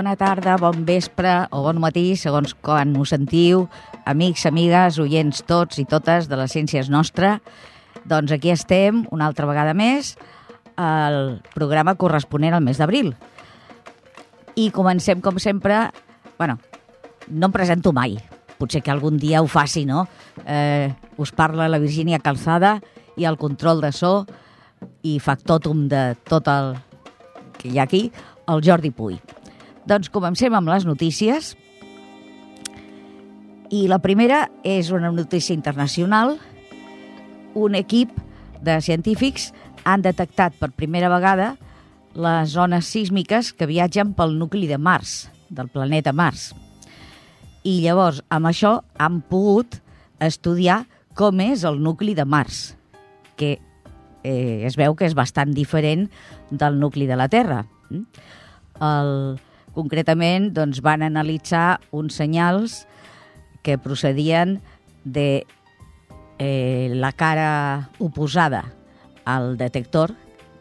bona tarda, bon vespre o bon matí, segons quan us sentiu, amics, amigues, oients tots i totes de les Ciències Nostra. Doncs aquí estem, una altra vegada més, al programa corresponent al mes d'abril. I comencem, com sempre... Bueno, no em presento mai, potser que algun dia ho faci, no? Eh, us parla la Virgínia Calzada i el control de so i factòtum de tot el que hi ha aquí, el Jordi Puy. Doncs comencem amb les notícies. I la primera és una notícia internacional. Un equip de científics han detectat per primera vegada les zones sísmiques que viatgen pel nucli de Mars, del planeta Mars. I llavors, amb això, han pogut estudiar com és el nucli de Mars, que eh, es veu que és bastant diferent del nucli de la Terra. El, concretament, doncs, van analitzar uns senyals que procedien de eh, la cara oposada al detector,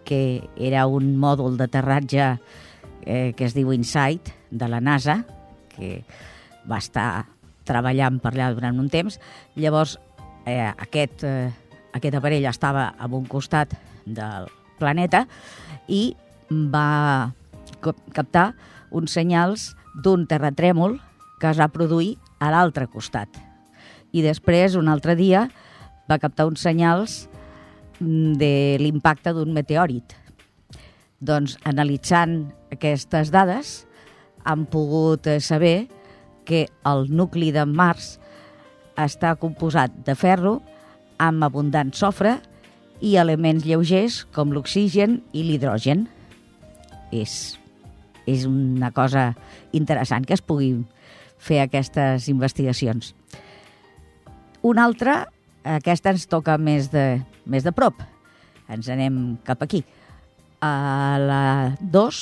que era un mòdul d'aterratge eh, que es diu InSight, de la NASA, que va estar treballant per allà durant un temps. Llavors, eh, aquest, eh, aquest aparell estava a un costat del planeta i va captar uns senyals d'un terratrèmol que es va produir a l'altre costat. I després, un altre dia, va captar uns senyals de l'impacte d'un meteòrit. Doncs, analitzant aquestes dades, han pogut saber que el nucli de Mars està composat de ferro amb abundant sofre i elements lleugers com l'oxigen i l'hidrogen. És, és una cosa interessant que es pugui fer aquestes investigacions. Una altra, aquesta ens toca més de, més de prop. Ens anem cap aquí. A la 2,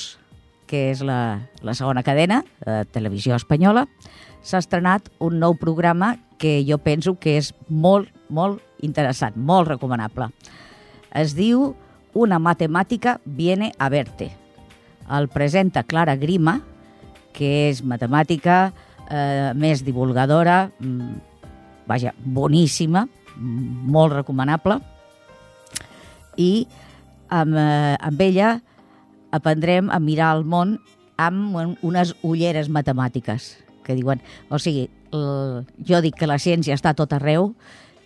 que és la, la segona cadena de televisió espanyola, s'ha estrenat un nou programa que jo penso que és molt, molt interessant, molt recomanable. Es diu Una matemàtica viene a verte. El presenta Clara Grima, que és matemàtica, eh, més divulgadora, mm, vaja, boníssima, molt recomanable, i amb, eh, amb ella aprendrem a mirar el món amb unes ulleres matemàtiques, que diuen, o sigui, el, jo dic que la ciència està a tot arreu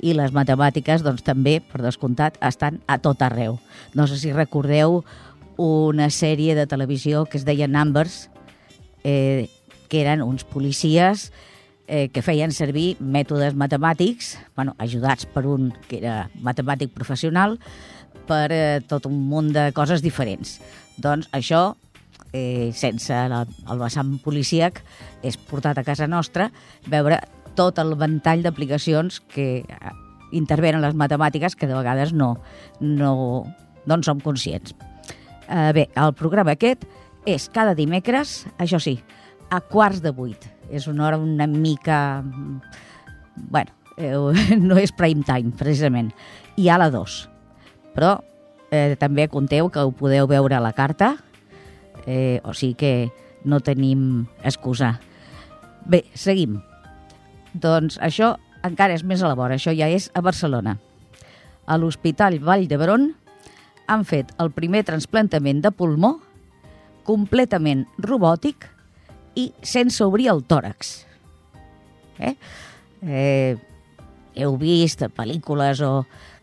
i les matemàtiques, doncs també, per descomptat, estan a tot arreu. No sé si recordeu una sèrie de televisió que es deia Numbers, eh, que eren uns policies eh, que feien servir mètodes matemàtics, bueno, ajudats per un que era matemàtic professional, per eh, tot un munt de coses diferents. Doncs això, eh, sense la, el vessant policíac, és portat a casa nostra veure tot el ventall d'aplicacions que eh, intervenen les matemàtiques que de vegades no, no, no en som conscients. Eh, bé, el programa aquest és cada dimecres, això sí, a quarts de vuit. És una hora una mica... Bueno, eh, no és prime time, precisament. I a la 2. Però eh, també conteu que ho podeu veure a la carta, eh, o sigui que no tenim excusa. Bé, seguim. Doncs això encara és més a la vora, això ja és a Barcelona. A l'Hospital Vall d'Hebron han fet el primer transplantament de pulmó completament robòtic i sense obrir el tòrax. Eh? Eh, heu vist pel·lícules o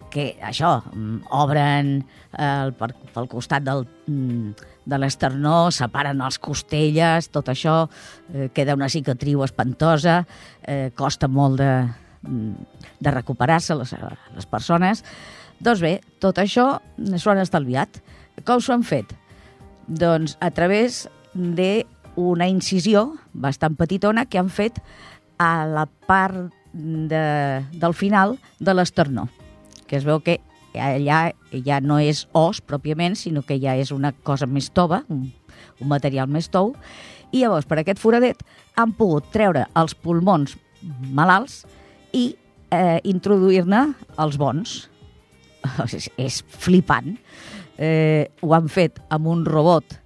que això, obren eh, per, pel costat del, de l'esternó, separen les costelles, tot això, eh, queda una cicatriu espantosa, eh, costa molt de, de recuperar-se les, les persones. Doncs bé, tot això s'ho han estalviat. Com s'ho han fet? Doncs a través d'una incisió bastant petitona que han fet a la part de, del final de l'esternó, que es veu que allà ja no és os pròpiament, sinó que ja és una cosa més tova, un, un material més tou, i llavors per aquest foradet han pogut treure els pulmons malalts i eh, introduir-ne els bons. És, és flipant. Eh, ho han fet amb un robot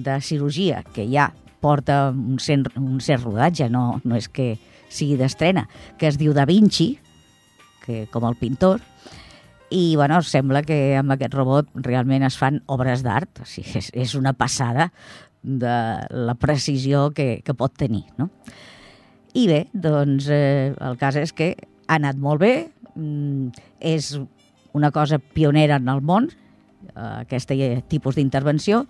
de cirurgia que ha porta un cert, un cert rodatge, no, no és que sigui d'estrena, que es diu Da Vinci, que, com el pintor, i bueno, sembla que amb aquest robot realment es fan obres d'art, o sigui, és, és una passada de la precisió que, que pot tenir. No? I bé, doncs eh, el cas és que ha anat molt bé, mm, és una cosa pionera en el món, eh, aquest tipus d'intervenció,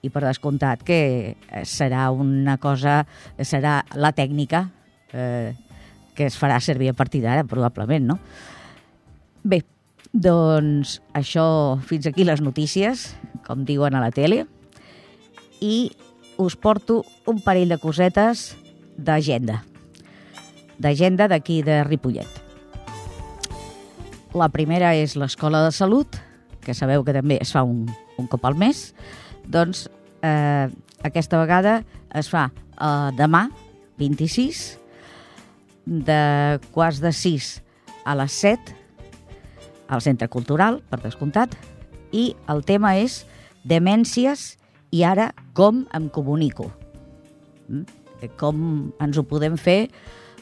i per descomptat que eh, serà una cosa, serà la tècnica eh, que es farà servir a partir d'ara, probablement, no? Bé, doncs això, fins aquí les notícies, com diuen a la tele, i us porto un parell de cosetes d'agenda, d'agenda d'aquí de Ripollet. La primera és l'Escola de Salut, que sabeu que també es fa un, un cop al mes, doncs eh, aquesta vegada es fa eh, demà, 26, de quarts de 6 a les 7, al Centre Cultural, per descomptat, i el tema és demències i ara com em comunico. Mm? Com ens ho podem fer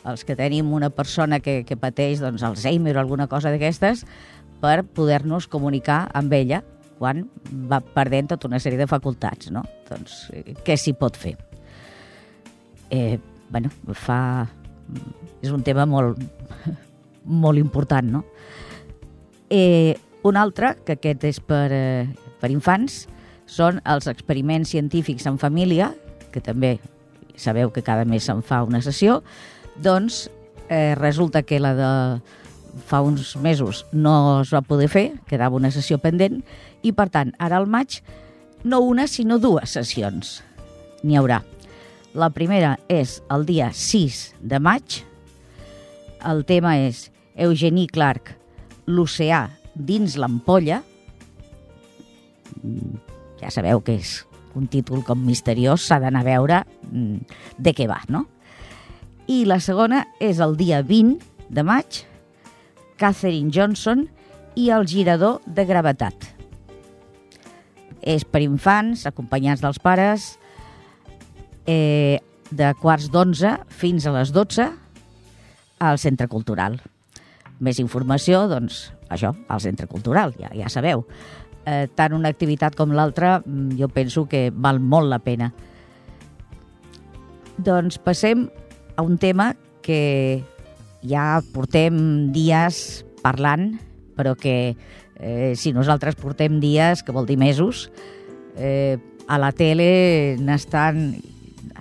els que tenim una persona que, que pateix doncs, Alzheimer o alguna cosa d'aquestes per poder-nos comunicar amb ella quan va perdent tota una sèrie de facultats, no? Doncs, eh, què s'hi pot fer? Eh, bueno, fa... És un tema molt, molt important, no? Eh, un altre, que aquest és per, eh, per infants, són els experiments científics en família, que també sabeu que cada mes se'n fa una sessió, doncs eh, resulta que la de fa uns mesos no es va poder fer, quedava una sessió pendent, i per tant, ara al maig, no una, sinó dues sessions n'hi haurà. La primera és el dia 6 de maig. El tema és Eugenie Clark, l'oceà dins l'ampolla. Mm, ja sabeu que és un títol com misteriós, s'ha d'anar a veure mm, de què va, no? I la segona és el dia 20 de maig, Catherine Johnson i el girador de gravetat. És per infants, acompanyats dels pares, eh, de quarts d'onze fins a les 12 al Centre Cultural. Més informació, doncs, això, al Centre Cultural, ja, ja sabeu. Eh, tant una activitat com l'altra, mm, jo penso que val molt la pena. Doncs passem a un tema que ja portem dies parlant, però que eh, si nosaltres portem dies, que vol dir mesos, eh, a la tele n'estan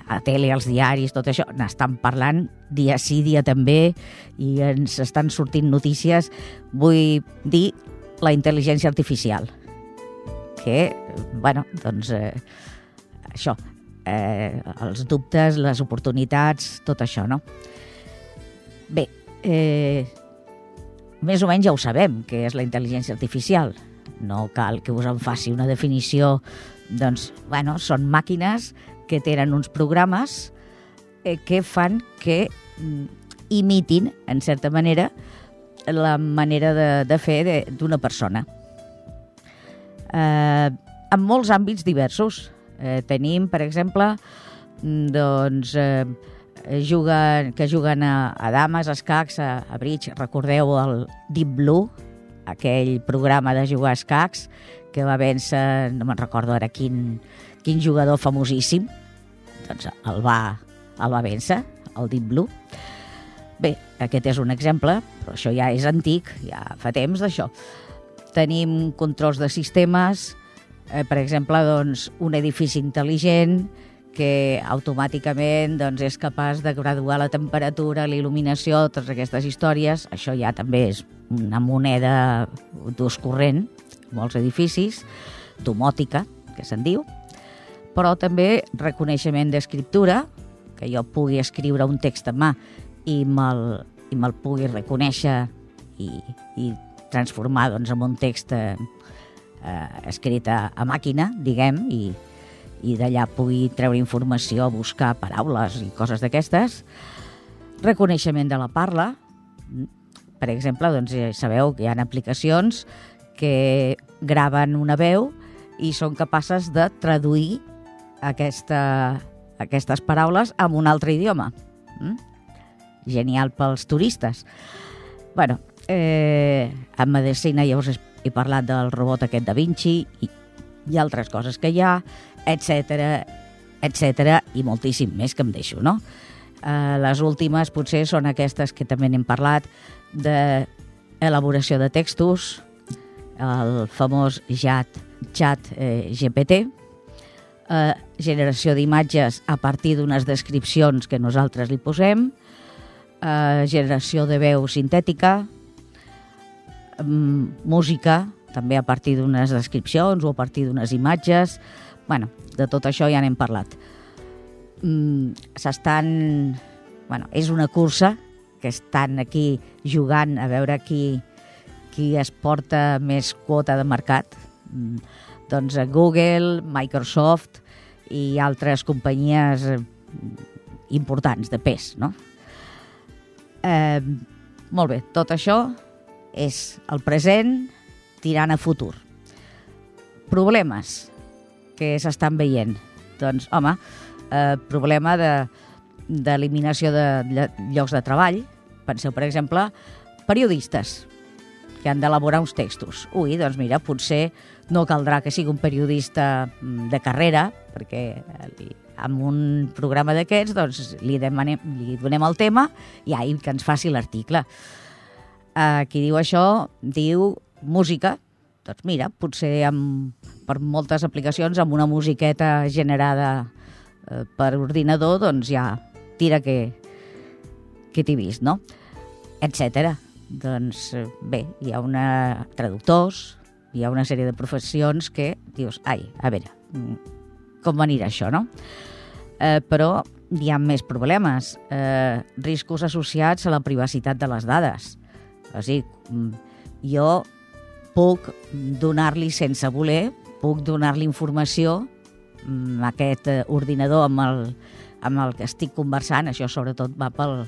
a la tele, als diaris, tot això, n'estan parlant dia sí, dia també, i ens estan sortint notícies, vull dir, la intel·ligència artificial, que, bueno, doncs, eh, això, eh, els dubtes, les oportunitats, tot això, no? Bé, eh, més o menys ja ho sabem, que és la intel·ligència artificial. No cal que us en faci una definició. Doncs, bueno, són màquines que tenen uns programes eh, que fan que mm, imitin, en certa manera, la manera de, de fer d'una persona. Eh, en molts àmbits diversos. Eh, tenim, per exemple, mm, doncs, eh, juguen, que juguen a, a dames, a escacs, a, a bridge. Recordeu el Deep Blue, aquell programa de jugar a escacs que va vèncer, no me'n recordo ara quin, quin jugador famosíssim, doncs el va, el va vèncer, el Deep Blue. Bé, aquest és un exemple, però això ja és antic, ja fa temps d'això. Tenim controls de sistemes, eh, per exemple, doncs, un edifici intel·ligent, que automàticament doncs, és capaç de graduar la temperatura, il·luminació, totes aquestes històries. Això ja també és una moneda d'ús corrent, molts edificis, domòtica, que se'n diu, però també reconeixement d'escriptura, que jo pugui escriure un text en mà i me'l i me pugui reconèixer i, i transformar doncs, en un text eh, eh, escrit a, a màquina, diguem, i, i d'allà pugui treure informació, buscar paraules i coses d'aquestes. Reconeixement de la parla. Per exemple, doncs, ja sabeu que hi ha aplicacions que graven una veu i són capaces de traduir aquesta, aquestes paraules en un altre idioma. Mm? Genial pels turistes. Bueno, eh, en medicina ja us he parlat del robot aquest da Vinci i, i altres coses que hi ha, etc etc i moltíssim més que em deixo, no? Eh, les últimes potser són aquestes que també n'hem parlat de elaboració de textos, el famós JAT, chat eh, GPT, eh, generació d'imatges a partir d'unes descripcions que nosaltres li posem, generació de veu sintètica, mm, música, també a partir d'unes descripcions o a partir d'unes imatges. bueno, de tot això ja n'hem parlat. Mm, S'estan... Bueno, és una cursa que estan aquí jugant a veure qui, qui es porta més quota de mercat. Mm, doncs Google, Microsoft i altres companyies eh, importants de pes, no? Eh, molt bé, tot això és el present tirant a futur. Problemes que s'estan veient. Doncs, home, eh, problema de d'eliminació de llocs de treball. Penseu, per exemple, periodistes que han d'elaborar uns textos. Ui, doncs mira, potser no caldrà que sigui un periodista mm, de carrera, perquè eh, amb un programa d'aquests doncs, li, demanem, li donem el tema i ahir que ens faci l'article. Eh, qui diu això diu música, doncs mira, potser amb, per moltes aplicacions amb una musiqueta generada eh, per ordinador, doncs ja tira que, que t'he vist, no? Etcètera. Doncs eh, bé, hi ha una traductors, hi ha una sèrie de professions que dius, ai, a veure, mm, com anirà això, no? Eh, però hi ha més problemes, eh, riscos associats a la privacitat de les dades. O sigui, mm, jo puc donar-li sense voler, puc donar-li informació mm, a aquest eh, ordinador amb el, amb el que estic conversant, això sobretot va pel,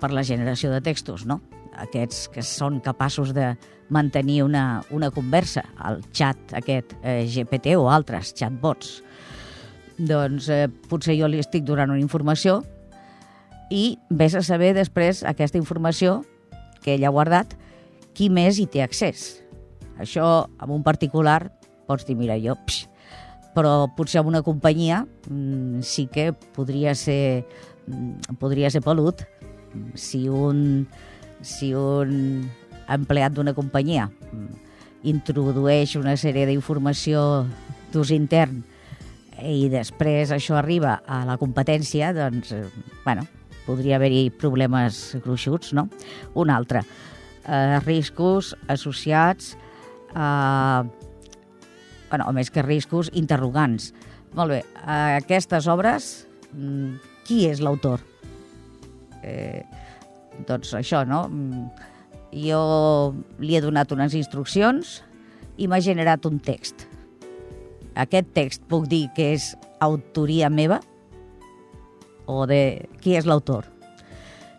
per la generació de textos, no? Aquests que són capaços de mantenir una, una conversa, el xat aquest eh, GPT o altres chatbots. Doncs eh, potser jo li estic donant una informació i vés a saber després aquesta informació que ell ha guardat, qui més hi té accés. Això, amb un particular, pots dir, mira, jo... Px, però potser amb una companyia mmm, sí que podria ser, mmm, podria ser pelut si un, si un empleat d'una companyia mm, introdueix una sèrie d'informació d'ús intern i després això arriba a la competència, doncs, eh, bueno, podria haver-hi problemes gruixuts, no? Un altre, eh, riscos associats eh, bueno, o més que riscos, interrogants. Molt bé, a aquestes obres, mm, qui és l'autor? Eh, doncs això, no? Mm, jo li he donat unes instruccions i m'ha generat un text. Aquest text puc dir que és autoria meva o de qui és l'autor.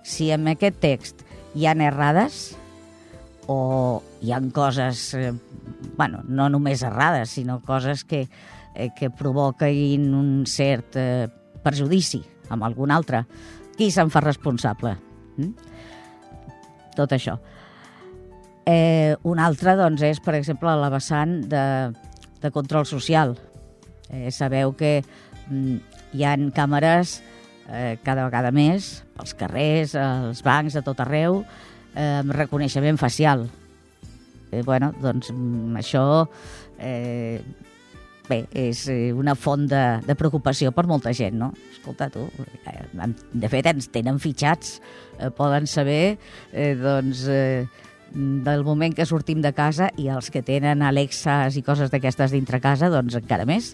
Si en aquest text hi ha errades, o hi han coses, eh, bueno, no només errades, sinó coses que, eh, que provoquin un cert eh, perjudici amb algun altre. Qui se'n fa responsable? Mm? Tot això. Eh, un altre, doncs, és, per exemple, la vessant de, de control social. Eh, sabeu que mm, hi han càmeres eh, cada vegada més pels carrers, als bancs, a tot arreu, eh, reconeixement facial. Eh, bueno, doncs mm, això eh, bé, és eh, una font de, de preocupació per molta gent, no? Escolta, tu, eh, de fet ens tenen fitxats, eh, poden saber, eh, doncs, eh, del moment que sortim de casa i els que tenen Alexas i coses d'aquestes dintre casa, doncs encara més.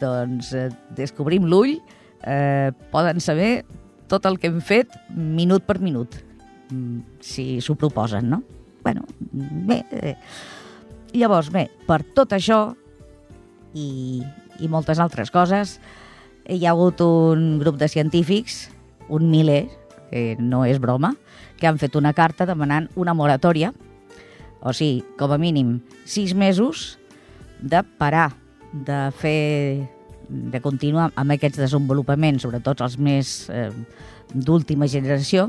Doncs eh, descobrim l'ull, eh, poden saber tot el que hem fet minut per minut. Mm, si s'ho proposen, no? bueno, bé, eh, llavors, bé, per tot això i, i moltes altres coses, hi ha hagut un grup de científics, un miler, que no és broma, que han fet una carta demanant una moratòria, o sigui, com a mínim sis mesos de parar de fer de continuar amb aquests desenvolupaments, sobretot els més eh, d'última generació,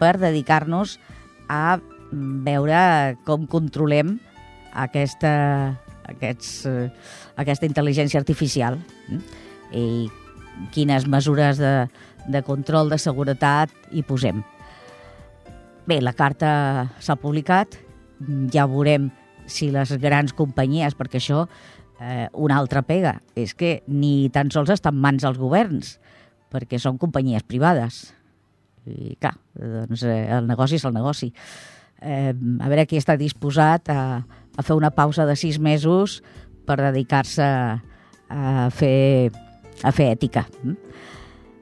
per dedicar-nos a veure com controlem aquesta, aquests, eh, aquesta intel·ligència artificial eh? i quines mesures de, de control de seguretat hi posem. Bé, la carta s'ha publicat, ja veurem si les grans companyies, perquè això, eh, una altra pega, és que ni tan sols està en mans dels governs, perquè són companyies privades. I clar, doncs eh, el negoci és el negoci. Eh, a veure qui està disposat a, a fer una pausa de sis mesos per dedicar-se a fer, a fer ètica. Mm?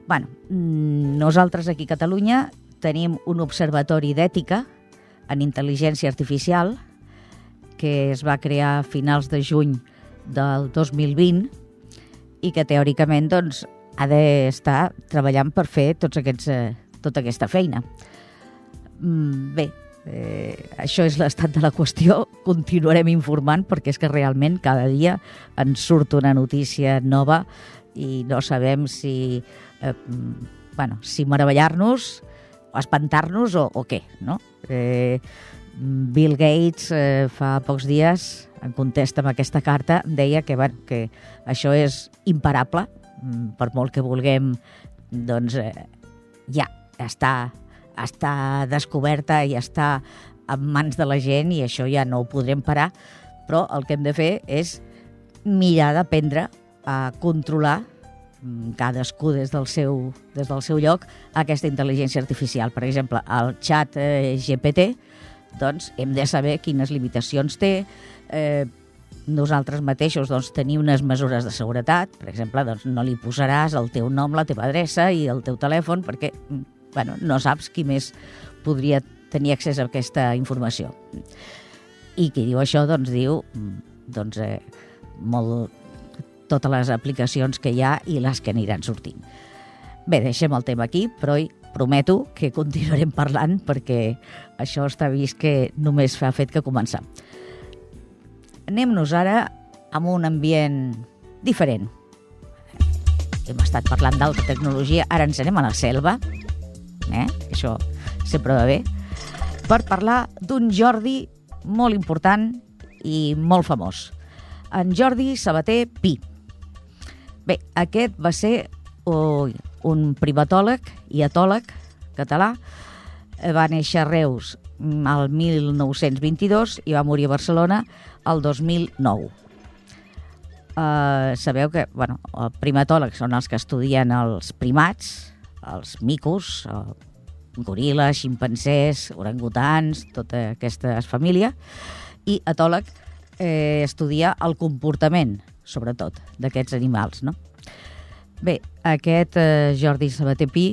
bueno, mm, nosaltres aquí a Catalunya tenim un observatori d'ètica en intel·ligència artificial que es va crear a finals de juny del 2020 i que teòricament doncs, ha d'estar treballant per fer tots aquests, eh, tota aquesta feina. Mm, bé, eh, això és l'estat de la qüestió. Continuarem informant perquè és que realment cada dia ens surt una notícia nova i no sabem si, eh, bueno, si meravellar-nos espantar-nos o, o què, no? Eh, Bill Gates eh, fa pocs dies, en contesta amb aquesta carta, deia que, bueno, que això és imparable, mm, per molt que vulguem, doncs eh, ja està, està descoberta i està en mans de la gent i això ja no ho podrem parar, però el que hem de fer és mirar d'aprendre a controlar cadascú des del, seu, des del seu lloc aquesta intel·ligència artificial. Per exemple, el xat eh, GPT, doncs hem de saber quines limitacions té, eh, nosaltres mateixos doncs, tenir unes mesures de seguretat, per exemple, doncs, no li posaràs el teu nom, la teva adreça i el teu telèfon perquè mm, bueno, no saps qui més podria tenir accés a aquesta informació. I qui diu això, doncs diu mm, doncs, eh, molt, totes les aplicacions que hi ha i les que aniran sortint. Bé, deixem el tema aquí, però prometo que continuarem parlant perquè això està vist que només fa fet que començar. Anem-nos ara amb un ambient diferent. Hem estat parlant d'alta tecnologia, ara ens anem a la selva, eh? això sempre va bé, per parlar d'un Jordi molt important i molt famós. En Jordi Sabater Pi. Bé, aquest va ser un privatòleg i etòleg català. Va néixer a Reus al 1922 i va morir a Barcelona el 2009. Uh, sabeu que bueno, el primatòleg són els que estudien els primats, els micos, uh, goril·les, ximpancers, orangutans, tota aquesta família, i etòleg eh, estudia el comportament, sobretot, d'aquests animals. No? Bé, aquest eh, Jordi Sabater Pi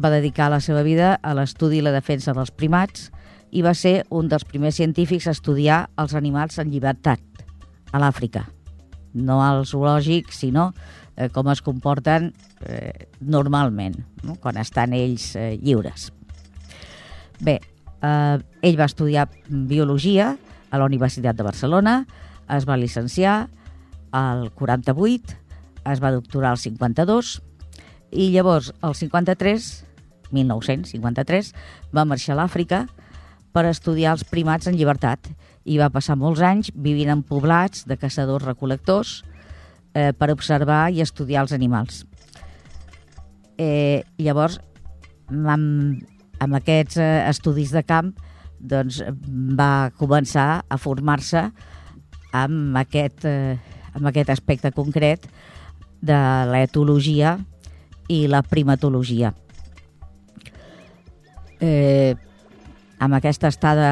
va dedicar la seva vida a l'estudi i la defensa dels primats i va ser un dels primers científics a estudiar els animals en llibertat a l'Àfrica. No als zoològics, sinó eh, com es comporten eh, normalment, no? quan estan ells eh, lliures. Bé, eh, ell va estudiar Biologia a la Universitat de Barcelona, es va llicenciar al 48 es va doctorar al 52 i llavors, al 53, 1953, va marxar a l'Àfrica per estudiar els primats en llibertat i va passar molts anys vivint en poblats de caçadors-recol·lectors eh, per observar i estudiar els animals. Eh, llavors, amb, amb aquests eh, estudis de camp, doncs, va començar a formar-se amb, aquest, eh, amb aquest aspecte concret de l'etologia i la primatologia. Eh, amb aquesta estada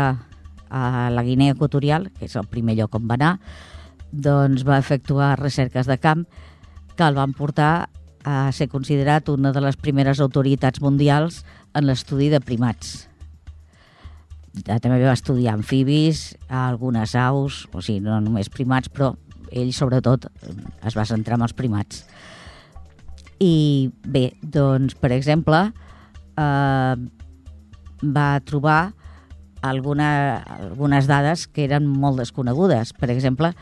a la Guinea Equatorial, que és el primer lloc on va anar, doncs va efectuar recerques de camp que el van portar a ser considerat una de les primeres autoritats mundials en l'estudi de primats. També va estudiar amfibis, algunes aus, o sigui, no només primats, però ell sobretot es va centrar en els primats. I bé, doncs, per exemple, eh, va trobar alguna, algunes dades que eren molt desconegudes. Per exemple,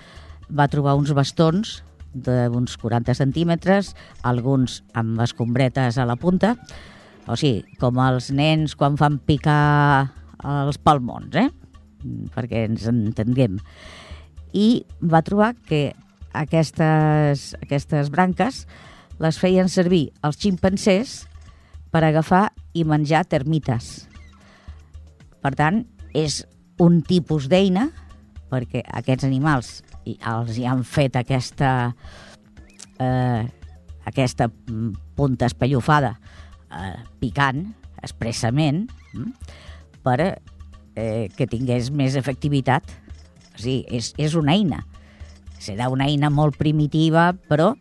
va trobar uns bastons d'uns 40 centímetres, alguns amb escombretes a la punta, o sigui, com els nens quan fan picar els palmons, eh? perquè ens entenguem. I va trobar que aquestes, aquestes branques les feien servir els ximpancers per agafar i menjar termites. Per tant, és un tipus d'eina perquè aquests animals els hi han fet aquesta eh, aquesta punta espellofada eh, picant expressament hm, per eh, que tingués més efectivitat. O sigui, és, és una eina. Serà una eina molt primitiva, però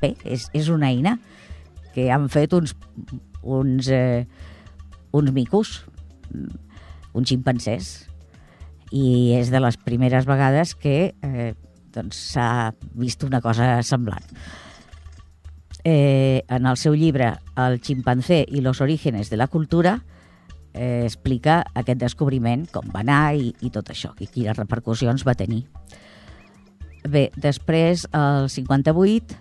bé, és, és una eina que han fet uns, uns, eh, uns micos, uns ximpancers, i és de les primeres vegades que eh, doncs s'ha vist una cosa semblant. Eh, en el seu llibre El ximpancé i los orígenes de la cultura eh, explica aquest descobriment, com va anar i, i tot això, i quines repercussions va tenir. Bé, després, el 58,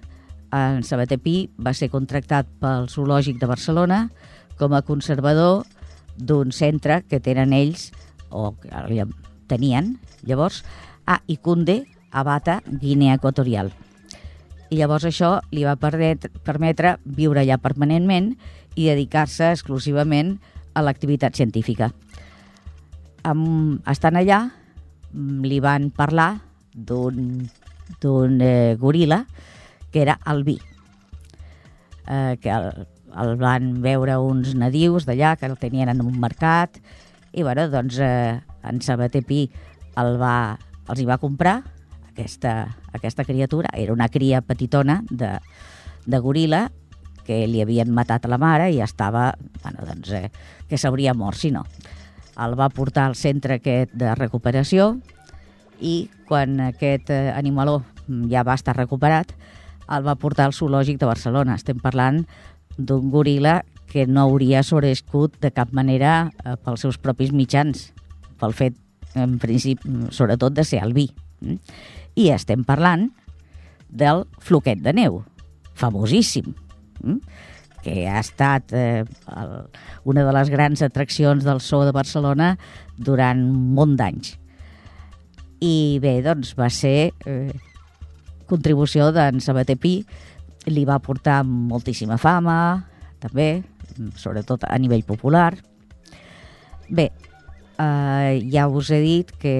en Sabater Pi va ser contractat pel Zoològic de Barcelona com a conservador d'un centre que tenen ells, o que tenien llavors, a Icunde, a Bata, Guinea Equatorial. I llavors això li va permetre viure allà permanentment i dedicar-se exclusivament a l'activitat científica. Amb, estant allà, mm, li van parlar d'un eh, goril·la que era vi, eh, que el, el van veure uns nadius d'allà que el tenien en un mercat i bueno, doncs eh, en Sabater Pi el va, els hi va comprar aquesta, aquesta criatura, era una cria petitona de, de goril·la que li havien matat a la mare i estava, bueno, doncs, eh, que s'hauria mort si no. El va portar al centre aquest de recuperació i quan aquest eh, animaló ja va estar recuperat, el va portar al zoològic de Barcelona. Estem parlant d'un goril·la que no hauria sobreescut de cap manera eh, pels seus propis mitjans, pel fet, en principi, sobretot de ser albí. Mm? I estem parlant del floquet de neu, famosíssim? Que ha estat eh, el, una de les grans atraccions del Zoo de Barcelona durant un munt d'anys. I bé, doncs va ser eh, contribució d'en Sabater Pi, li va portar moltíssima fama, també, sobretot a nivell popular. Bé, eh, ja us he dit que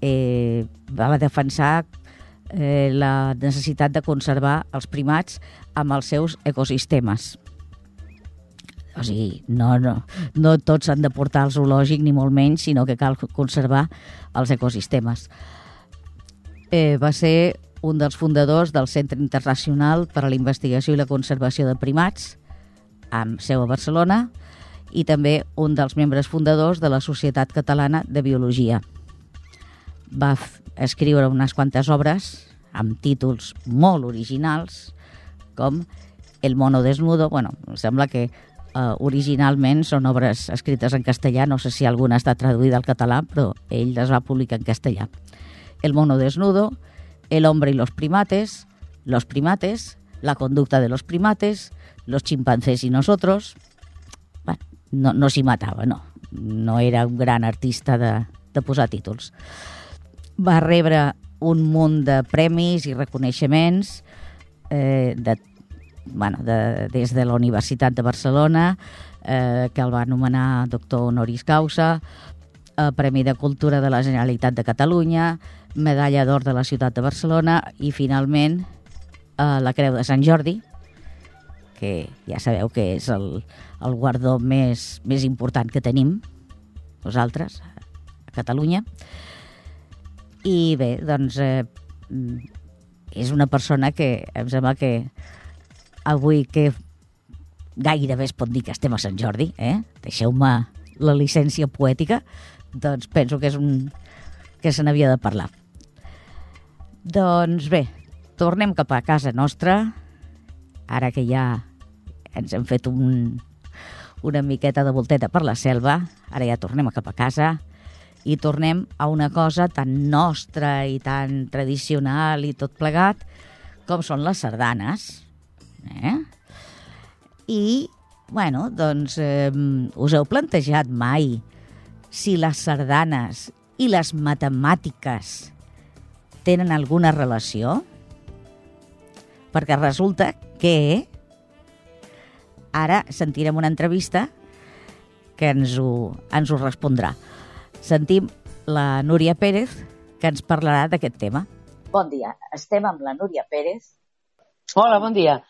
eh, va defensar eh, la necessitat de conservar els primats amb els seus ecosistemes. O sigui, no, no, no tots s'han de portar al zoològic, ni molt menys, sinó que cal conservar els ecosistemes. Eh, va ser un dels fundadors del Centre Internacional per a la Investigació i la Conservació de Primats, amb seu a Barcelona, i també un dels membres fundadors de la Societat Catalana de Biologia. Va escriure unes quantes obres amb títols molt originals, com El mono desnudo. Bueno, sembla que eh, originalment són obres escrites en castellà, no sé si alguna està traduïda al català, però ell les va publicar en castellà. El mono desnudo, el hombre y los primates, los primates, la conducta de los primates, los chimpancés y nosotros. Bueno, no, no s'hi matava, no. No era un gran artista de, de posar títols. Va rebre un munt de premis i reconeixements eh, de, bueno, de, des de la Universitat de Barcelona, eh, que el va anomenar doctor honoris causa, eh, Premi de Cultura de la Generalitat de Catalunya, medalla d'or de la ciutat de Barcelona i finalment eh, la Creu de Sant Jordi, que ja sabeu que és el, el guardó més, més important que tenim nosaltres a Catalunya. I bé, doncs eh, és una persona que em sembla que avui que gairebé es pot dir que estem a Sant Jordi, eh? deixeu-me la llicència poètica, doncs penso que és un que se n'havia de parlar. Doncs bé, tornem cap a casa nostra, ara que ja ens hem fet un, una miqueta de volteta per la selva, ara ja tornem cap a casa i tornem a una cosa tan nostra i tan tradicional i tot plegat com són les sardanes. Eh? I, bueno, doncs, eh, us heu plantejat mai si les sardanes i les matemàtiques tenen alguna relació? Perquè resulta que ara sentirem una entrevista que ens ho, ens ho respondrà. Sentim la Núria Pérez, que ens parlarà d'aquest tema. Bon dia, estem amb la Núria Pérez. Hola, bon dia.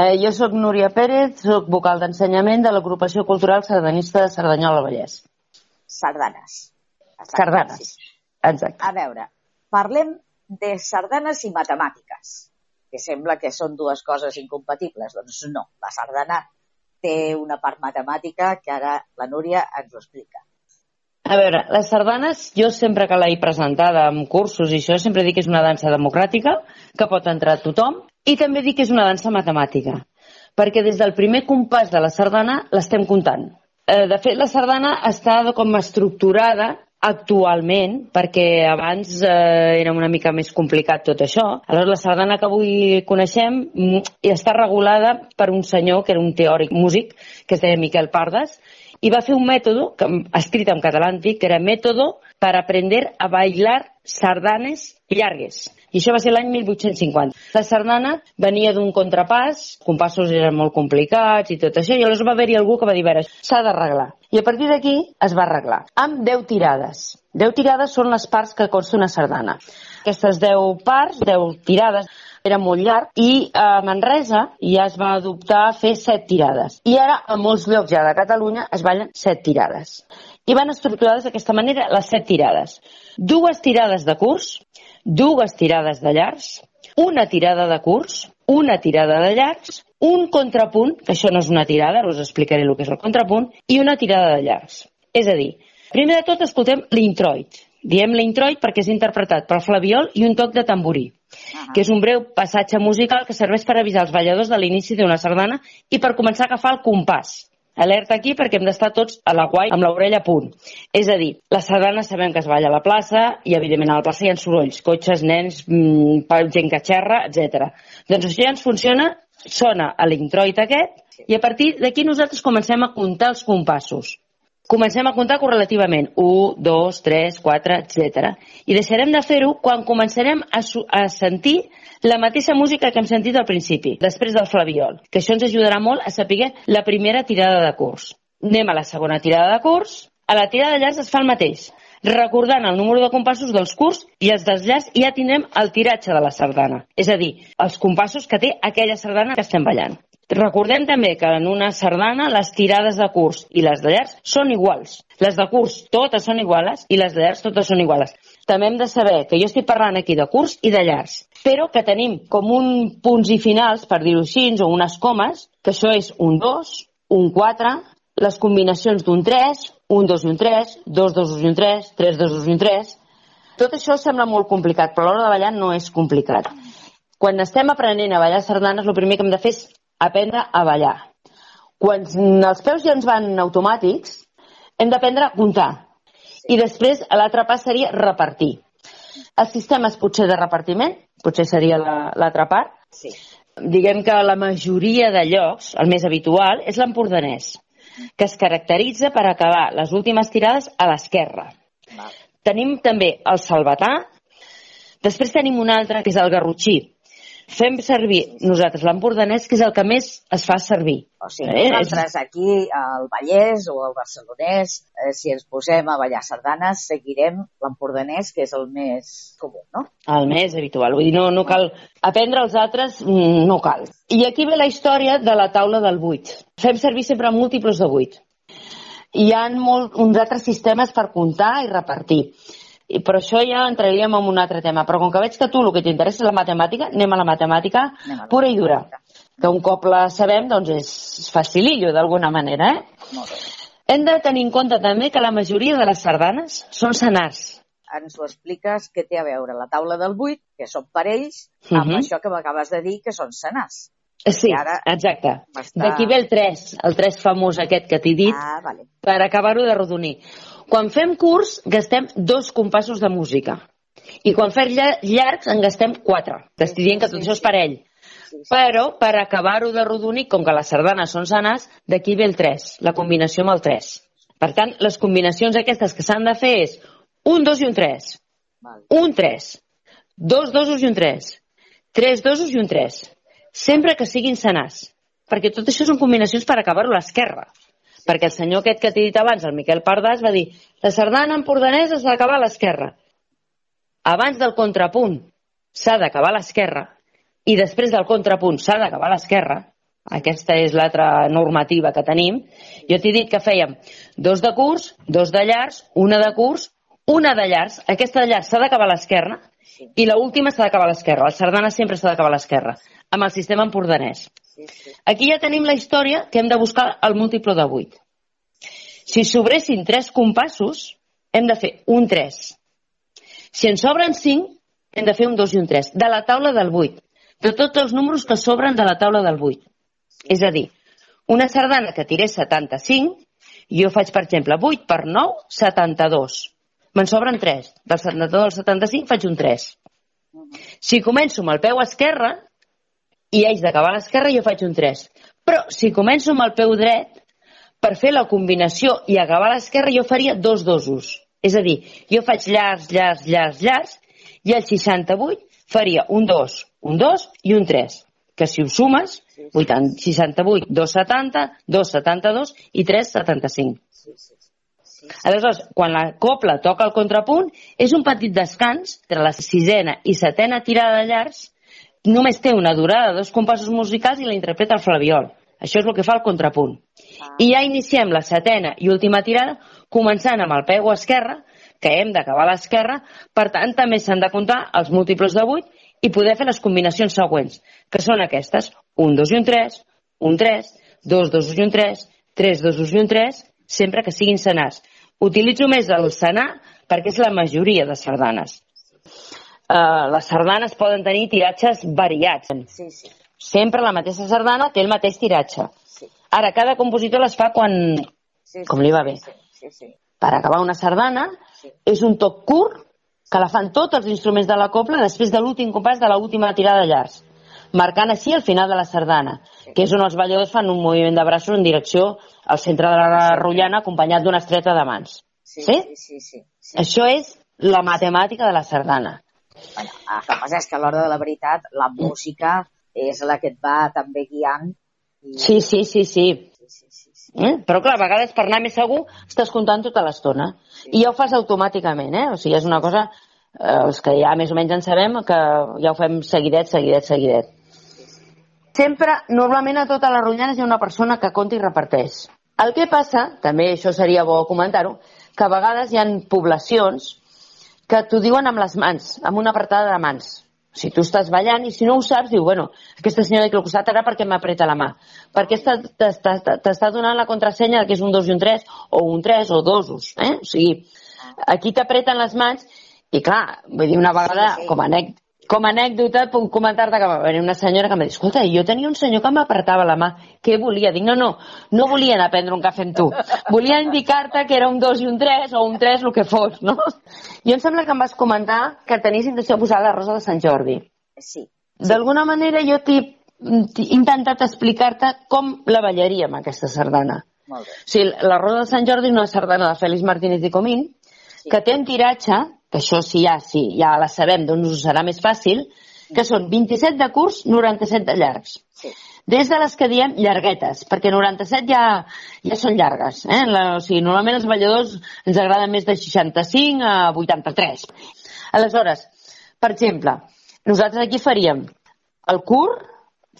Eh, jo sóc Núria Pérez, sóc vocal d'ensenyament de l'agrupació cultural sardanista de Cerdanyola Vallès. Sardanes. Sardanes, exacte. A veure, parlem de sardanes i matemàtiques, que sembla que són dues coses incompatibles. Doncs no, la sardana té una part matemàtica que ara la Núria ens ho explica. A veure, les sardanes, jo sempre que l'he presentada en cursos i això, sempre dic que és una dansa democràtica, que pot entrar tothom, i també dic que és una dansa matemàtica, perquè des del primer compàs de la sardana l'estem comptant. Eh, de fet, la sardana està com estructurada actualment, perquè abans eh, era una mica més complicat tot això. Aleshores, la sardana que avui coneixem mm, està regulada per un senyor que era un teòric músic, que es deia Miquel Pardes, i va fer un mètode, que, escrit en català antic, que era mètode per aprender a bailar sardanes llargues. I això va ser l'any 1850. La sardana venia d'un contrapàs, compassos eren molt complicats i tot això, i aleshores va haver-hi algú que va dir, s'ha d'arreglar. I a partir d'aquí es va arreglar, amb 10 tirades. 10 tirades són les parts que consta una sardana. Aquestes 10 parts, 10 tirades, era molt llarg i a Manresa ja es va adoptar a fer set tirades. I ara a molts llocs ja de Catalunya es ballen set tirades. I van estructurades d'aquesta manera les set tirades. Dues tirades de curs, dues tirades de llargs, una tirada de curs, una tirada de llargs, un contrapunt, que això no és una tirada, ara us explicaré el que és el contrapunt, i una tirada de llargs. És a dir, primer de tot escoltem l'introit. Diem l'introit perquè és interpretat per flaviol i un toc de tamborí que és un breu passatge musical que serveix per avisar els balladors de l'inici d'una sardana i per començar a agafar el compàs. Alerta aquí perquè hem d'estar tots a la guai amb l'orella a punt. És a dir, la sardana sabem que es balla a la plaça i, evidentment, a la plaça hi ha sorolls, cotxes, nens, mmm, gent que xerra, etc. Doncs això ja ens funciona, sona a l'introit aquest, i a partir d'aquí nosaltres comencem a comptar els compassos. Comencem a comptar correlativament. 1, 2, 3, 4, etc. I deixarem de fer-ho quan començarem a, a sentir la mateixa música que hem sentit al principi, després del flaviol, que això ens ajudarà molt a saber la primera tirada de curs. Anem a la segona tirada de curs. A la tirada de llars es fa el mateix. Recordant el número de compassos dels curs i els dels llars ja tindrem el tiratge de la sardana. És a dir, els compassos que té aquella sardana que estem ballant. Recordem també que en una sardana les tirades de curs i les de llars són iguals. Les de curs totes són iguales i les de llars totes són iguales. També hem de saber que jo estic parlant aquí de curs i de llars, però que tenim com un punts i finals, per dir-ho així, o unes comes, que això és un 2, un 4, les combinacions d'un 3, un 2 i un 3, 2 2 i un 3, 3 2 2 i un 3... Tot això sembla molt complicat, però a l'hora de ballar no és complicat. Quan estem aprenent a ballar sardanes, el primer que hem de fer és aprendre a ballar. Quan els peus ja ens van automàtics, hem d'aprendre a comptar. I després l'altre pas seria repartir. Els sistemes potser de repartiment, potser seria l'altra part. Sí. Diguem que la majoria de llocs, el més habitual, és l'empordanès, que es caracteritza per acabar les últimes tirades a l'esquerra. Tenim també el salvatà, després tenim un altre, que és el garrotxí, fem servir nosaltres l'empordanès, que és el que més es fa servir. O sigui, eh? nosaltres aquí al Vallès o al Barcelonès, eh, si ens posem a ballar sardanes, seguirem l'empordanès, que és el més comú, no? El més habitual. Vull dir, no, no cal aprendre els altres, mm, no cal. I aquí ve la història de la taula del 8. Fem servir sempre múltiples de 8. Hi ha molt, uns altres sistemes per comptar i repartir. I per això ja entraríem en un altre tema. Però com que veig que tu el que t'interessa és la matemàtica, anem a la matemàtica a la pura i dura. Que un cop la sabem, doncs és facilillo d'alguna manera, eh? Hem de tenir en compte també que la majoria de les sardanes són senars. Ens ho expliques què té a veure la taula del 8, que són parells, amb uh -huh. això que m'acabes de dir, que són senars. Sí, exacte. D'aquí ve el 3, el 3 famós aquest que t'he dit, ah, vale. per acabar-ho de rodonir. Quan fem curs, gastem dos compassos de música. I quan fem llargs en gastem 4. T'estic dient que tot això és parell. Però, per acabar-ho de rodonir, com que les sardanes són sanes, d'aquí ve el 3, la combinació amb el 3. Per tant, les combinacions aquestes que s'han de fer és un 2 i un 3, un 3, dos dosos i un 3, tres dosos i un 3, sempre que siguin senars, perquè tot això són combinacions per acabar-ho a l'esquerra. Perquè el senyor aquest que t'he dit abans, el Miquel Pardàs, va dir la sardana empordanesa s'ha d'acabar a l'esquerra. Abans del contrapunt s'ha d'acabar a l'esquerra i després del contrapunt s'ha d'acabar a l'esquerra, aquesta és l'altra normativa que tenim, jo t'he dit que fèiem dos de curs, dos de llars, una de curs, una de llars, aquesta de llars s'ha d'acabar a l'esquerra i l'última última s'ha d'acabar a l'esquerra. El sardana sempre s'ha d'acabar a l'esquerra, amb el sistema empordanès. Aquí ja tenim la història que hem de buscar el múltiple de 8. Si sobressin tres compassos, hem de fer un 3. Si en sobren 5, hem de fer un 2 i un 3. De la taula del 8 de tots els números que sobren de la taula del 8. És a dir, una sardana que tirés 75, jo faig, per exemple, 8 per 9, 72. Me'n sobren 3. Del 72 al 75 faig un 3. Si començo amb el peu esquerre i haig d'acabar a l'esquerra, jo faig un 3. Però si començo amb el peu dret, per fer la combinació i acabar a l'esquerra, jo faria dos dosos. És a dir, jo faig llars, llars, llars, llars, i el 68 faria un 2, un 2 i un 3, que si ho sumes, 80, 68, 270, 272 i 375. Aleshores, quan la copla toca el contrapunt, és un petit descans entre la sisena i setena tirada de llars, només té una durada de dos compassos musicals i la interpreta el flaviol. Això és el que fa el contrapunt. Ah. I ja iniciem la setena i última tirada, començant amb el peu esquerre, que hem d'acabar a l'esquerra, per tant, també s'han de comptar els múltiples de 8 i poder fer les combinacions següents, que són aquestes, un 2 i un 3, un 3, 2 2 i un 3, 3 2 i un 3, sempre que siguin senars. Utilitzo més el senar perquè és la majoria de sardanes. Uh, les sardanes poden tenir tiratges variats. Sí, sí. Sempre la mateixa sardana té el mateix tiratge. Sí. Ara, cada compositor les fa quan... Sí, sí, com li va bé. Sí, sí, sí. Per acabar una sardana, sí. és un toc curt que la fan tots els instruments de la copla després de l'últim compàs de l'última tirada de llars, marcant així el final de la sardana, que és on els balladors fan un moviment de braços en direcció al centre de la rotllana acompanyat d'una estreta de mans. Sí? Sí, sí, sí, sí. Això és la matemàtica de la sardana. Bueno, el que passa és que a l'hora de la veritat la música és la que et va també guiant. I... Sí, sí, sí, sí. sí, sí, sí, sí. Eh? Però clar, a vegades per anar més segur estàs comptant tota l'estona. I ja ho fas automàticament, eh? O sigui, és una cosa, eh, els que ja més o menys en sabem, que ja ho fem seguidet, seguidet, seguidet. Sempre, normalment a totes les rotllanes hi ha una persona que compta i reparteix. El que passa, també això seria bo comentar-ho, que a vegades hi han poblacions que t'ho diuen amb les mans, amb una apretada de mans. Si tu estàs ballant i si no ho saps, diu, bueno, aquesta senyora d'aquí al costat ara perquè m'apreta la mà. Perquè t'està donant la contrasenya que és un 2 i un 3, o un 3 o dosos. Eh? O sigui, aquí t'apreten les mans i clar, vull dir, una vegada, com a anècdota, com a anècdota, puc comentar-te que va venir una senyora que em va dir, escolta, jo tenia un senyor que m'apretava la mà. Què volia? Dic, no, no, no volia anar a prendre un cafè amb tu. Volia indicar-te que era un 2 i un 3 o un 3, el que fos, no? I em sembla que em vas comentar que tenies intenció de posar la rosa de Sant Jordi. Sí. D'alguna manera jo t'he intentat explicar-te com la ballaríem, aquesta sardana. Molt bé. O sigui, la rosa de Sant Jordi és una sardana de Félix Martínez i Comín, sí. que té un tiratge que això sí, ja, sí, ja la sabem, doncs us serà més fàcil, que són 27 de curs, 97 de llargs. Sí. Des de les que diem llarguetes, perquè 97 ja, ja són llargues. Eh? La, o sigui, normalment els balladors ens agraden més de 65 a 83. Aleshores, per exemple, nosaltres aquí faríem el curt,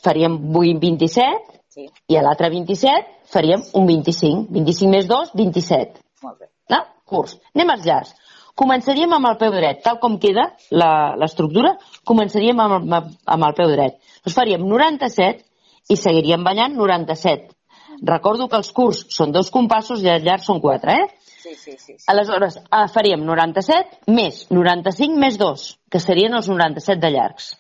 faríem 27, sí. i a l'altre 27 faríem un 25. 25 més 2, 27. Molt bé. No? Curs. Anem als llars. Començaríem amb el peu dret, tal com queda l'estructura, començaríem amb, amb, amb el peu dret. Doncs faríem 97 i seguiríem ballant 97. Recordo que els curts són dos compassos i els llargs són quatre, eh? Sí, sí, sí. sí. Aleshores, eh, faríem 97 més 95 més 2, que serien els 97 de llargs.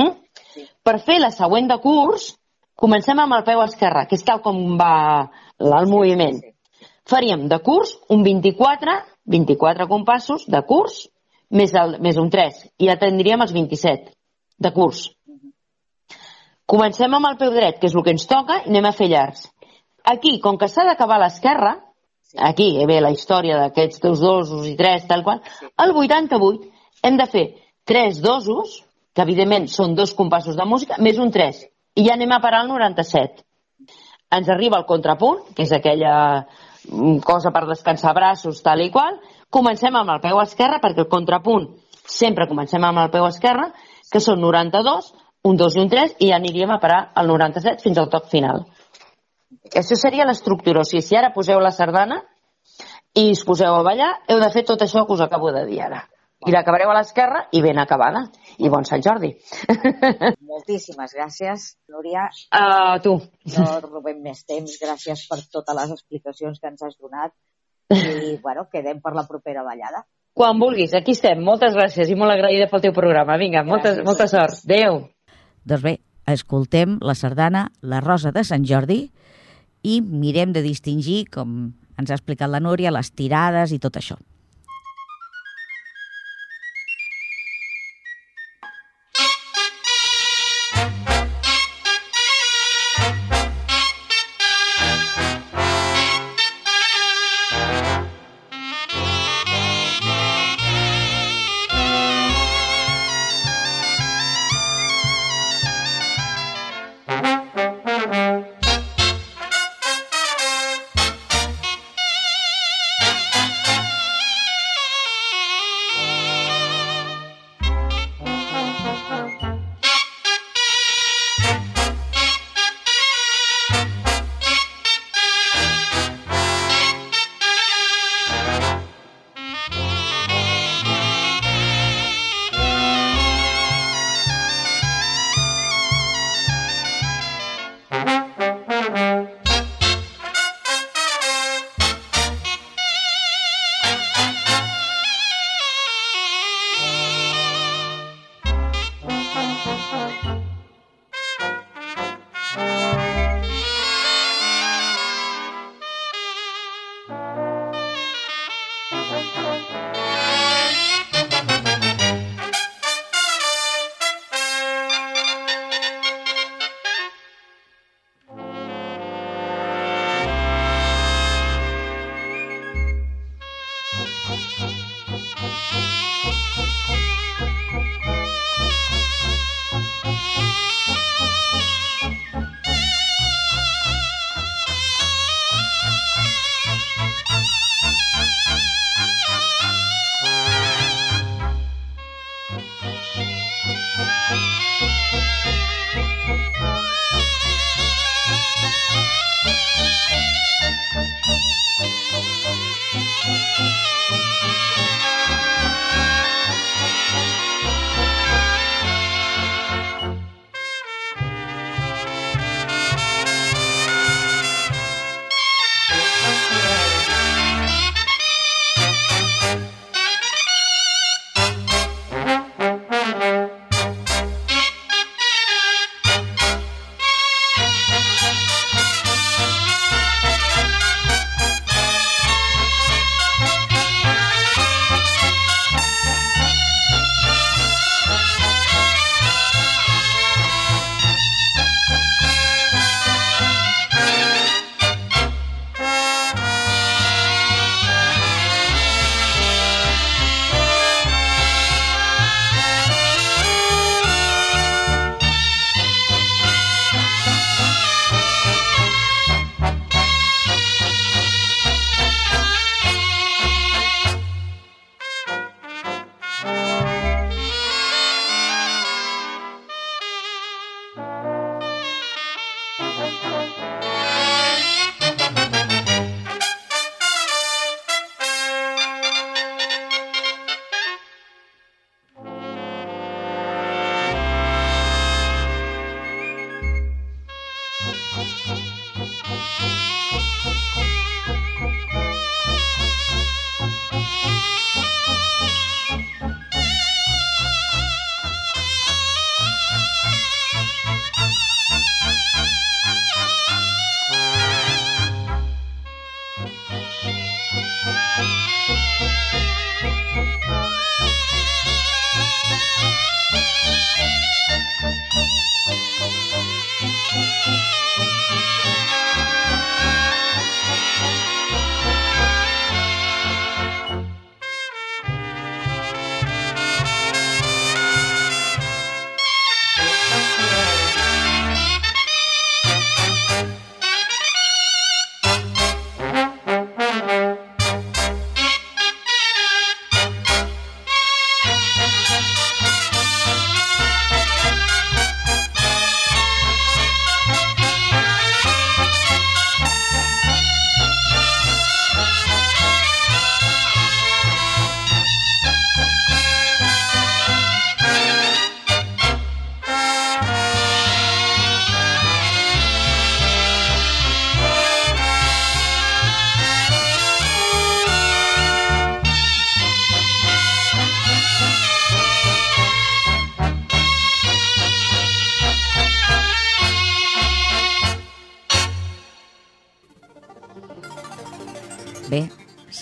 Mm? Sí. Per fer la següent de curs, comencem amb el peu esquerre, que és tal com va el moviment. Faríem de curs un 24 24 compassos de curs, més, el, més un 3, i ja tindríem els 27 de curs. Comencem amb el peu dret, que és el que ens toca, i anem a fer llargs. Aquí, com que s'ha d'acabar a l'esquerra, aquí eh, ve la història d'aquests dos dosos i tres, tal qual, el 88 hem de fer tres dosos, que evidentment són dos compassos de música, més un 3, i ja anem a parar al 97. Ens arriba el contrapunt, que és aquella cosa per descansar braços, tal i qual. Comencem amb el peu esquerre, perquè el contrapunt sempre comencem amb el peu esquerre, que són 92, un 2 i un 3, i ja aniríem a parar al 97 fins al toc final. Això seria l'estructura. O sigui, si ara poseu la sardana i us poseu a ballar, heu de fer tot això que us acabo de dir ara i l'acabareu a l'esquerra i ben acabada. I bon Sant Jordi. Moltíssimes gràcies, Núria. A uh, tu. No robem més temps. Gràcies per totes les explicacions que ens has donat. I, bueno, quedem per la propera ballada. Quan vulguis, aquí estem. Moltes gràcies i molt agraïda pel teu programa. Vinga, molta, molta sort. Adéu. Doncs bé, escoltem la sardana La Rosa de Sant Jordi i mirem de distingir, com ens ha explicat la Núria, les tirades i tot això.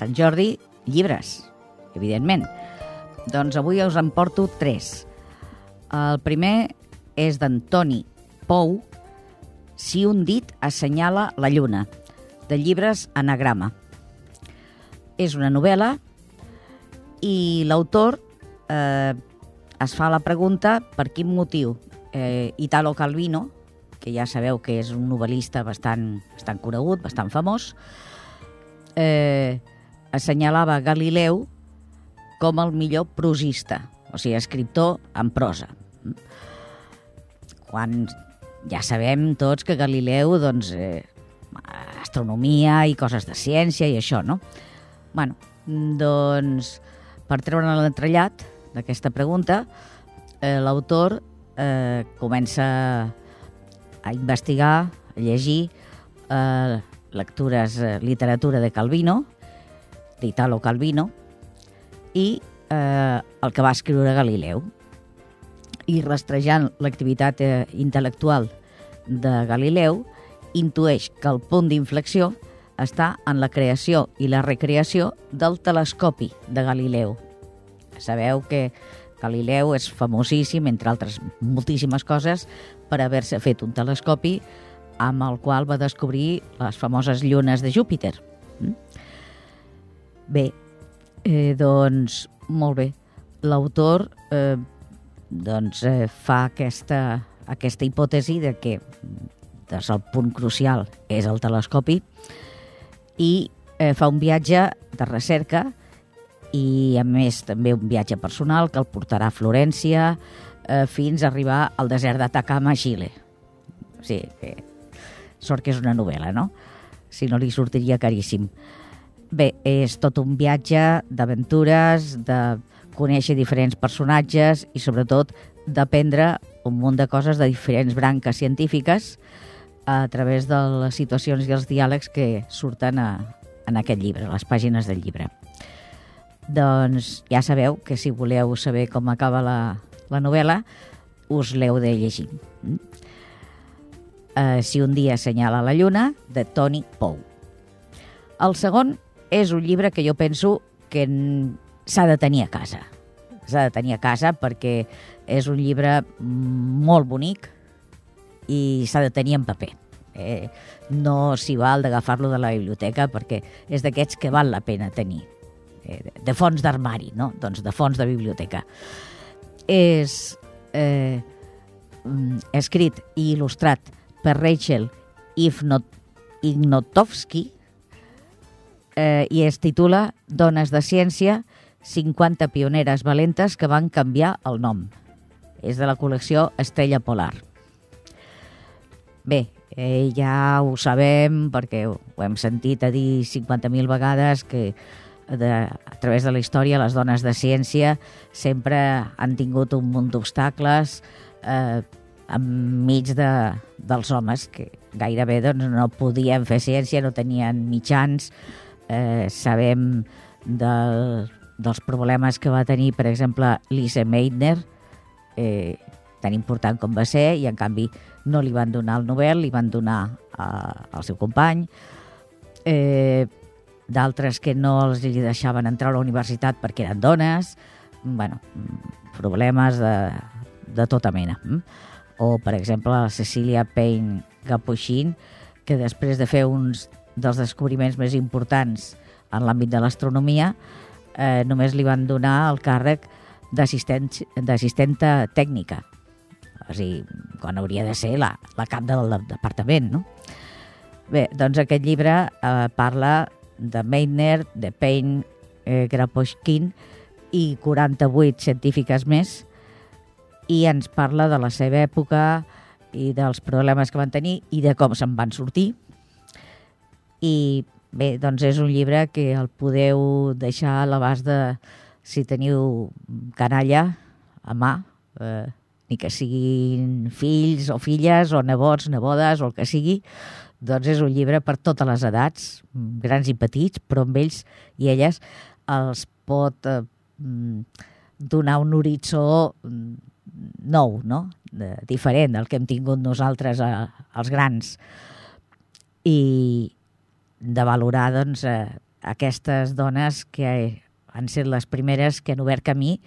Sant Jordi, llibres, evidentment. Doncs avui us en porto tres. El primer és d'Antoni Pou, Si un dit assenyala la lluna, de llibres Anagrama. És una novel·la i l'autor eh, es fa la pregunta per quin motiu eh, Italo Calvino, que ja sabeu que és un novel·lista bastant, bastant conegut, bastant famós, eh, assenyalava Galileu com el millor prosista, o sigui, escriptor en prosa. Quan ja sabem tots que Galileu, doncs, eh, astronomia i coses de ciència i això, no? bueno, doncs, per treure l'entrellat d'aquesta pregunta, eh, l'autor eh, comença a investigar, a llegir eh, lectures, eh, literatura de Calvino, d'Italo Calvino, i eh, el que va escriure Galileu. I rastrejant l'activitat eh, intel·lectual de Galileu, intueix que el punt d'inflexió està en la creació i la recreació del telescopi de Galileu. Sabeu que Galileu és famosíssim, entre altres moltíssimes coses, per haver-se fet un telescopi amb el qual va descobrir les famoses llunes de Júpiter. Mm? Bé, eh, doncs, molt bé. L'autor eh, doncs, eh, fa aquesta, aquesta hipòtesi de que des del punt crucial és el telescopi i eh, fa un viatge de recerca i, a més, també un viatge personal que el portarà a Florència eh, fins a arribar al desert d'Atacama, a Xile. O sigui, que sort que és una novel·la, no? Si no li sortiria caríssim. Bé, és tot un viatge d'aventures, de conèixer diferents personatges i, sobretot, d'aprendre un munt de coses de diferents branques científiques a través de les situacions i els diàlegs que surten a, en aquest llibre, a les pàgines del llibre. Doncs ja sabeu que si voleu saber com acaba la, la novel·la, us l'heu de llegir. Uh, si un dia assenyala la lluna, de Tony Pou. El segon és un llibre que jo penso que s'ha de tenir a casa. S'ha de tenir a casa perquè és un llibre molt bonic i s'ha de tenir en paper. Eh, no s'hi val d'agafar-lo de la biblioteca perquè és d'aquests que val la pena tenir. Eh, de fons d'armari, no? Doncs de fons de biblioteca. És eh, escrit i il·lustrat per Rachel Ifnot Ignotovsky eh, i es titula Dones de ciència, 50 pioneres valentes que van canviar el nom. És de la col·lecció Estrella Polar. Bé, eh, ja ho sabem perquè ho hem sentit a dir 50.000 vegades que de, a través de la història les dones de ciència sempre han tingut un munt d'obstacles eh, enmig de, dels homes que gairebé doncs, no podien fer ciència, no tenien mitjans. Eh, sabem del, dels problemes que va tenir, per exemple, Lise Meitner, eh, tan important com va ser, i en canvi no li van donar el Nobel, li van donar eh, al seu company. Eh, D'altres que no els li deixaven entrar a la universitat perquè eren dones. bueno, problemes de, de tota mena. Mm? o, per exemple, la Cecilia Payne Gapoixin, que després de fer uns dels descobriments més importants en l'àmbit de l'astronomia, eh, només li van donar el càrrec d'assistenta tècnica, o sigui, quan hauria de ser la, la cap del departament, no? Bé, doncs aquest llibre eh, parla de Meitner, de Payne, eh, Graposchkin i 48 científiques més i ens parla de la seva època i dels problemes que van tenir i de com se'n van sortir. I bé, doncs és un llibre que el podeu deixar a l'abast de si teniu canalla a mà, eh, ni que siguin fills o filles o nebots, nebodes o el que sigui, doncs és un llibre per totes les edats, grans i petits, però amb ells i elles els pot eh, donar un horitzó nou, no? De, diferent del que hem tingut nosaltres a, als grans i de valorar doncs, eh, aquestes dones que han set les primeres que han obert camí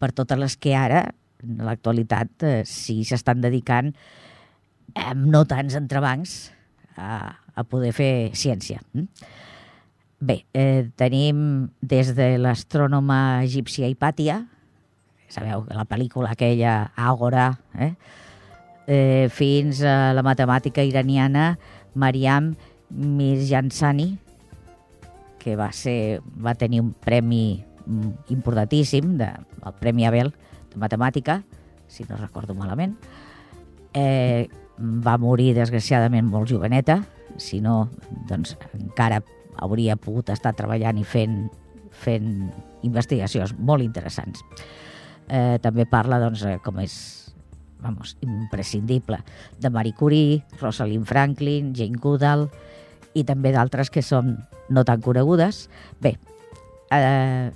per totes les que ara, en l'actualitat, eh, sí s'estan dedicant amb no tants entrebancs a, a poder fer ciència. Mm? Bé, eh, tenim des de l'astrònoma egípcia Hipàtia, sabeu, la pel·lícula aquella Àgora, eh? eh, fins a la matemàtica iraniana Mariam Mirjansani, que va, ser, va tenir un premi mm, importantíssim, de, el Premi Abel de Matemàtica, si no recordo malament. Eh, va morir, desgraciadament, molt joveneta, si no, doncs encara hauria pogut estar treballant i fent, fent investigacions molt interessants. Eh, també parla, doncs, eh, com és vamos, imprescindible, de Marie Curie, Rosalind Franklin, Jane Goodall i també d'altres que són no tan conegudes. Bé, eh,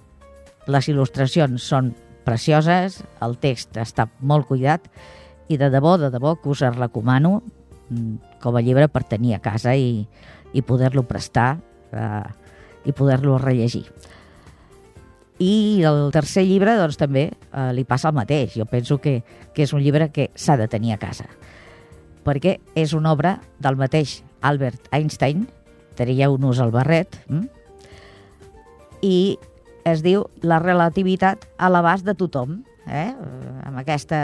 les il·lustracions són precioses, el text està molt cuidat i de debò, de debò que us el recomano mm, com a llibre per tenir a casa i, i poder-lo prestar eh, i poder-lo rellegir. I el tercer llibre, doncs, també eh, li passa el mateix. Jo penso que, que és un llibre que s'ha de tenir a casa, perquè és una obra del mateix Albert Einstein, traieu-nos el barret, hm? i es diu La relativitat a l'abast de tothom, eh? amb aquesta...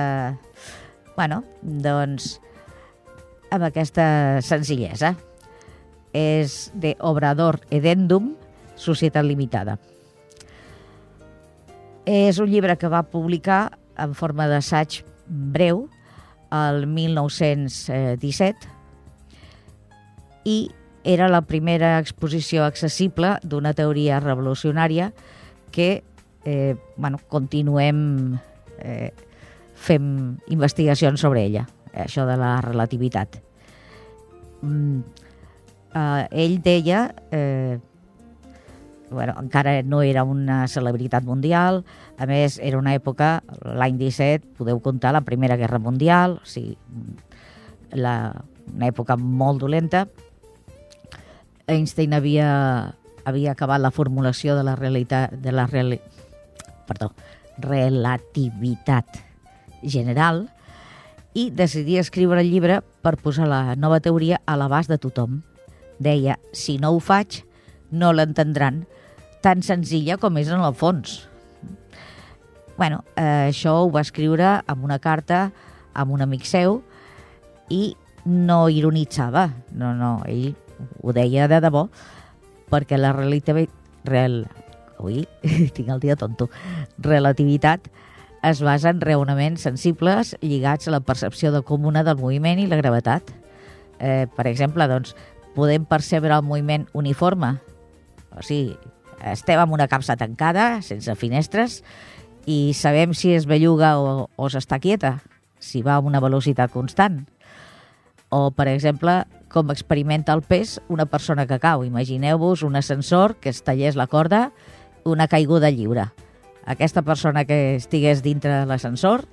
Bueno, doncs, amb aquesta senzillesa. És de Obrador Edendum, Societat Limitada. És un llibre que va publicar en forma d'assaig breu el 1917 i era la primera exposició accessible d'una teoria revolucionària que eh, bueno, continuem eh, fem investigacions sobre ella, això de la relativitat. Mm, eh, ell deia eh, bueno, encara no era una celebritat mundial, a més era una època, l'any 17, podeu comptar la Primera Guerra Mundial, o sigui, la, una època molt dolenta. Einstein havia, havia acabat la formulació de la realitat, de la reali, perdó, relativitat general i decidia escriure el llibre per posar la nova teoria a l'abast de tothom. Deia, si no ho faig, no l'entendran, tan senzilla com és en el fons. bueno, eh, això ho va escriure amb una carta amb un amic seu i no ironitzava, no, no, ell ho deia de debò, perquè la realitat... Real, ui, tinc el dia tonto. Relativitat es basa en raonaments sensibles lligats a la percepció de comuna del moviment i la gravetat. Eh, per exemple, doncs, podem percebre el moviment uniforme, o sigui, estem en una capsa tancada, sense finestres, i sabem si es belluga o, o s'està quieta, si va a una velocitat constant. O, per exemple, com experimenta el pes una persona que cau. Imagineu-vos un ascensor que es tallés la corda, una caiguda lliure. Aquesta persona que estigués dintre l'ascensor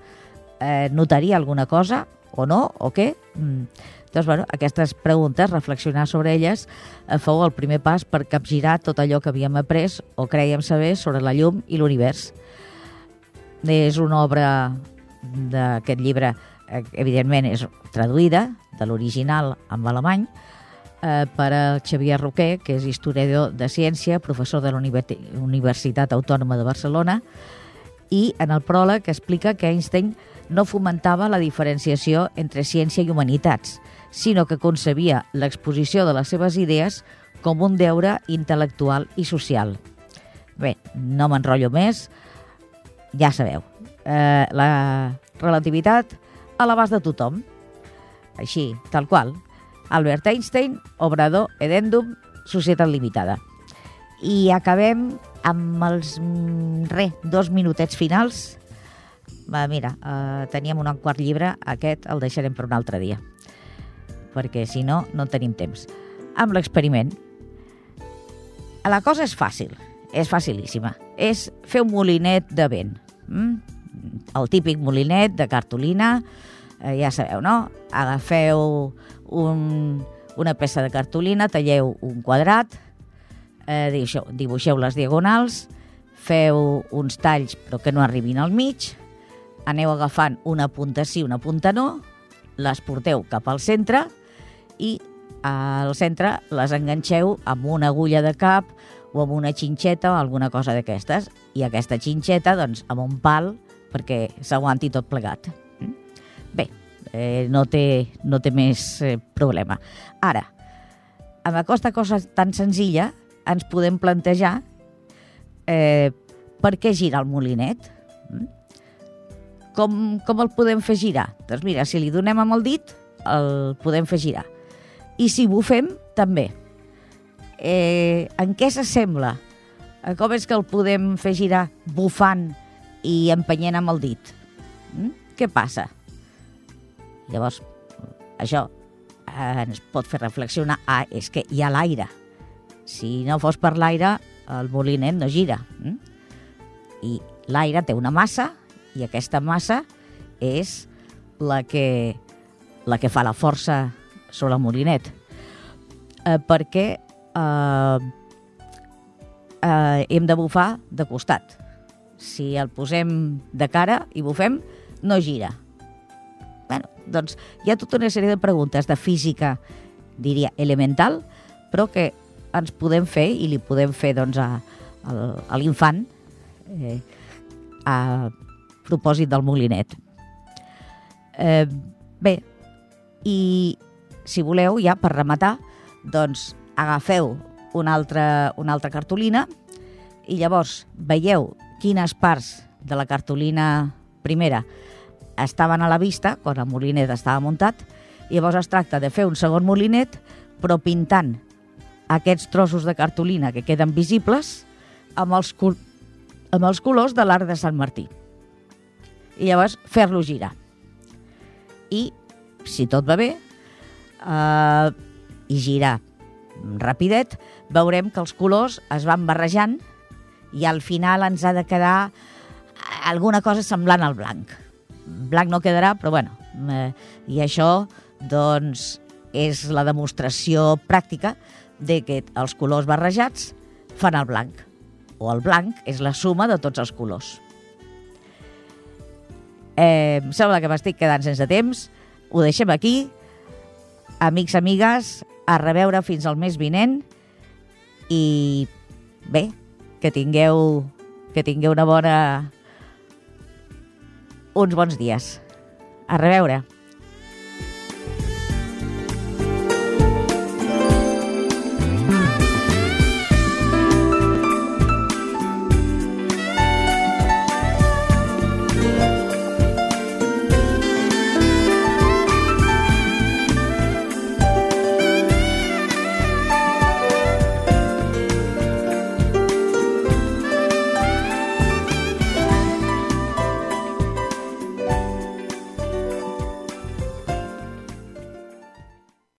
eh, notaria alguna cosa o no, o què? Mm. Doncs, bueno, aquestes preguntes, reflexionar sobre elles, eh, fou el primer pas per capgirar tot allò que havíem après o creiem saber sobre la llum i l'univers. És una obra d'aquest llibre, evidentment, és traduïda de l'original en alemany, eh, per a Xavier Roquer, que és historiador de ciència, professor de la Universitat Autònoma de Barcelona, i en el pròleg explica que Einstein no fomentava la diferenciació entre ciència i humanitats, sinó que concebia l'exposició de les seves idees com un deure intel·lectual i social. Bé, no m'enrotllo més, ja sabeu, eh, la relativitat a l'abast de tothom. Així, tal qual. Albert Einstein, Obrador, Edendum, Societat Limitada. I acabem amb els, mm, re, dos minutets finals. Va, mira, eh, teníem un quart llibre, aquest el deixarem per un altre dia perquè si no, no tenim temps. Amb l'experiment. La cosa és fàcil, és facilíssima. És fer un molinet de vent. Mm? El típic molinet de cartolina, eh, ja sabeu, no? Agafeu un, una peça de cartolina, talleu un quadrat, eh, dibuixeu, dibuixeu les diagonals, feu uns talls però que no arribin al mig, aneu agafant una punta sí, una punta no, les porteu cap al centre i al centre les enganxeu amb una agulla de cap o amb una xinxeta o alguna cosa d'aquestes. I aquesta xinxeta, doncs, amb un pal perquè s'aguanti tot plegat. Mm? Bé, eh, no, té, no té més eh, problema. Ara, amb aquesta cosa tan senzilla ens podem plantejar eh, per què gira el molinet? Mm? Com, com el podem fer girar? Doncs mira, si li donem amb el dit, el podem fer girar. I si bufem, també. Eh, en què s'assembla? Com és que el podem fer girar bufant i empenyent amb el dit? Mm? Què passa? Llavors, això eh, ens pot fer reflexionar. Ah, és que hi ha l'aire. Si no fos per l'aire, el molinet no gira. Mm? I l'aire té una massa i aquesta massa és la que, la que fa la força sobre el molinet. Eh, perquè eh, eh, hem de bufar de costat. Si el posem de cara i bufem, no gira. bueno, doncs hi ha tota una sèrie de preguntes de física, diria, elemental, però que ens podem fer i li podem fer doncs, a, a, l'infant eh, a propòsit del molinet. Eh, bé, i si voleu, ja per rematar, doncs agafeu una altra, una altra cartolina i llavors veieu quines parts de la cartolina primera estaven a la vista quan el molinet estava muntat i llavors es tracta de fer un segon molinet però pintant aquests trossos de cartolina que queden visibles amb els, amb els colors de l'arc de Sant Martí. I llavors fer-lo girar. I, si tot va bé, eh, i girar rapidet, veurem que els colors es van barrejant i al final ens ha de quedar alguna cosa semblant al blanc. Blanc no quedarà, però bueno, eh, i això doncs és la demostració pràctica de que els colors barrejats fan el blanc, o el blanc és la suma de tots els colors. Eh, em sembla que m'estic quedant sense temps, ho deixem aquí. Amics, amigues, a reveure fins al mes vinent i bé, que tingueu que tingueu una bona uns bons dies. A reveure.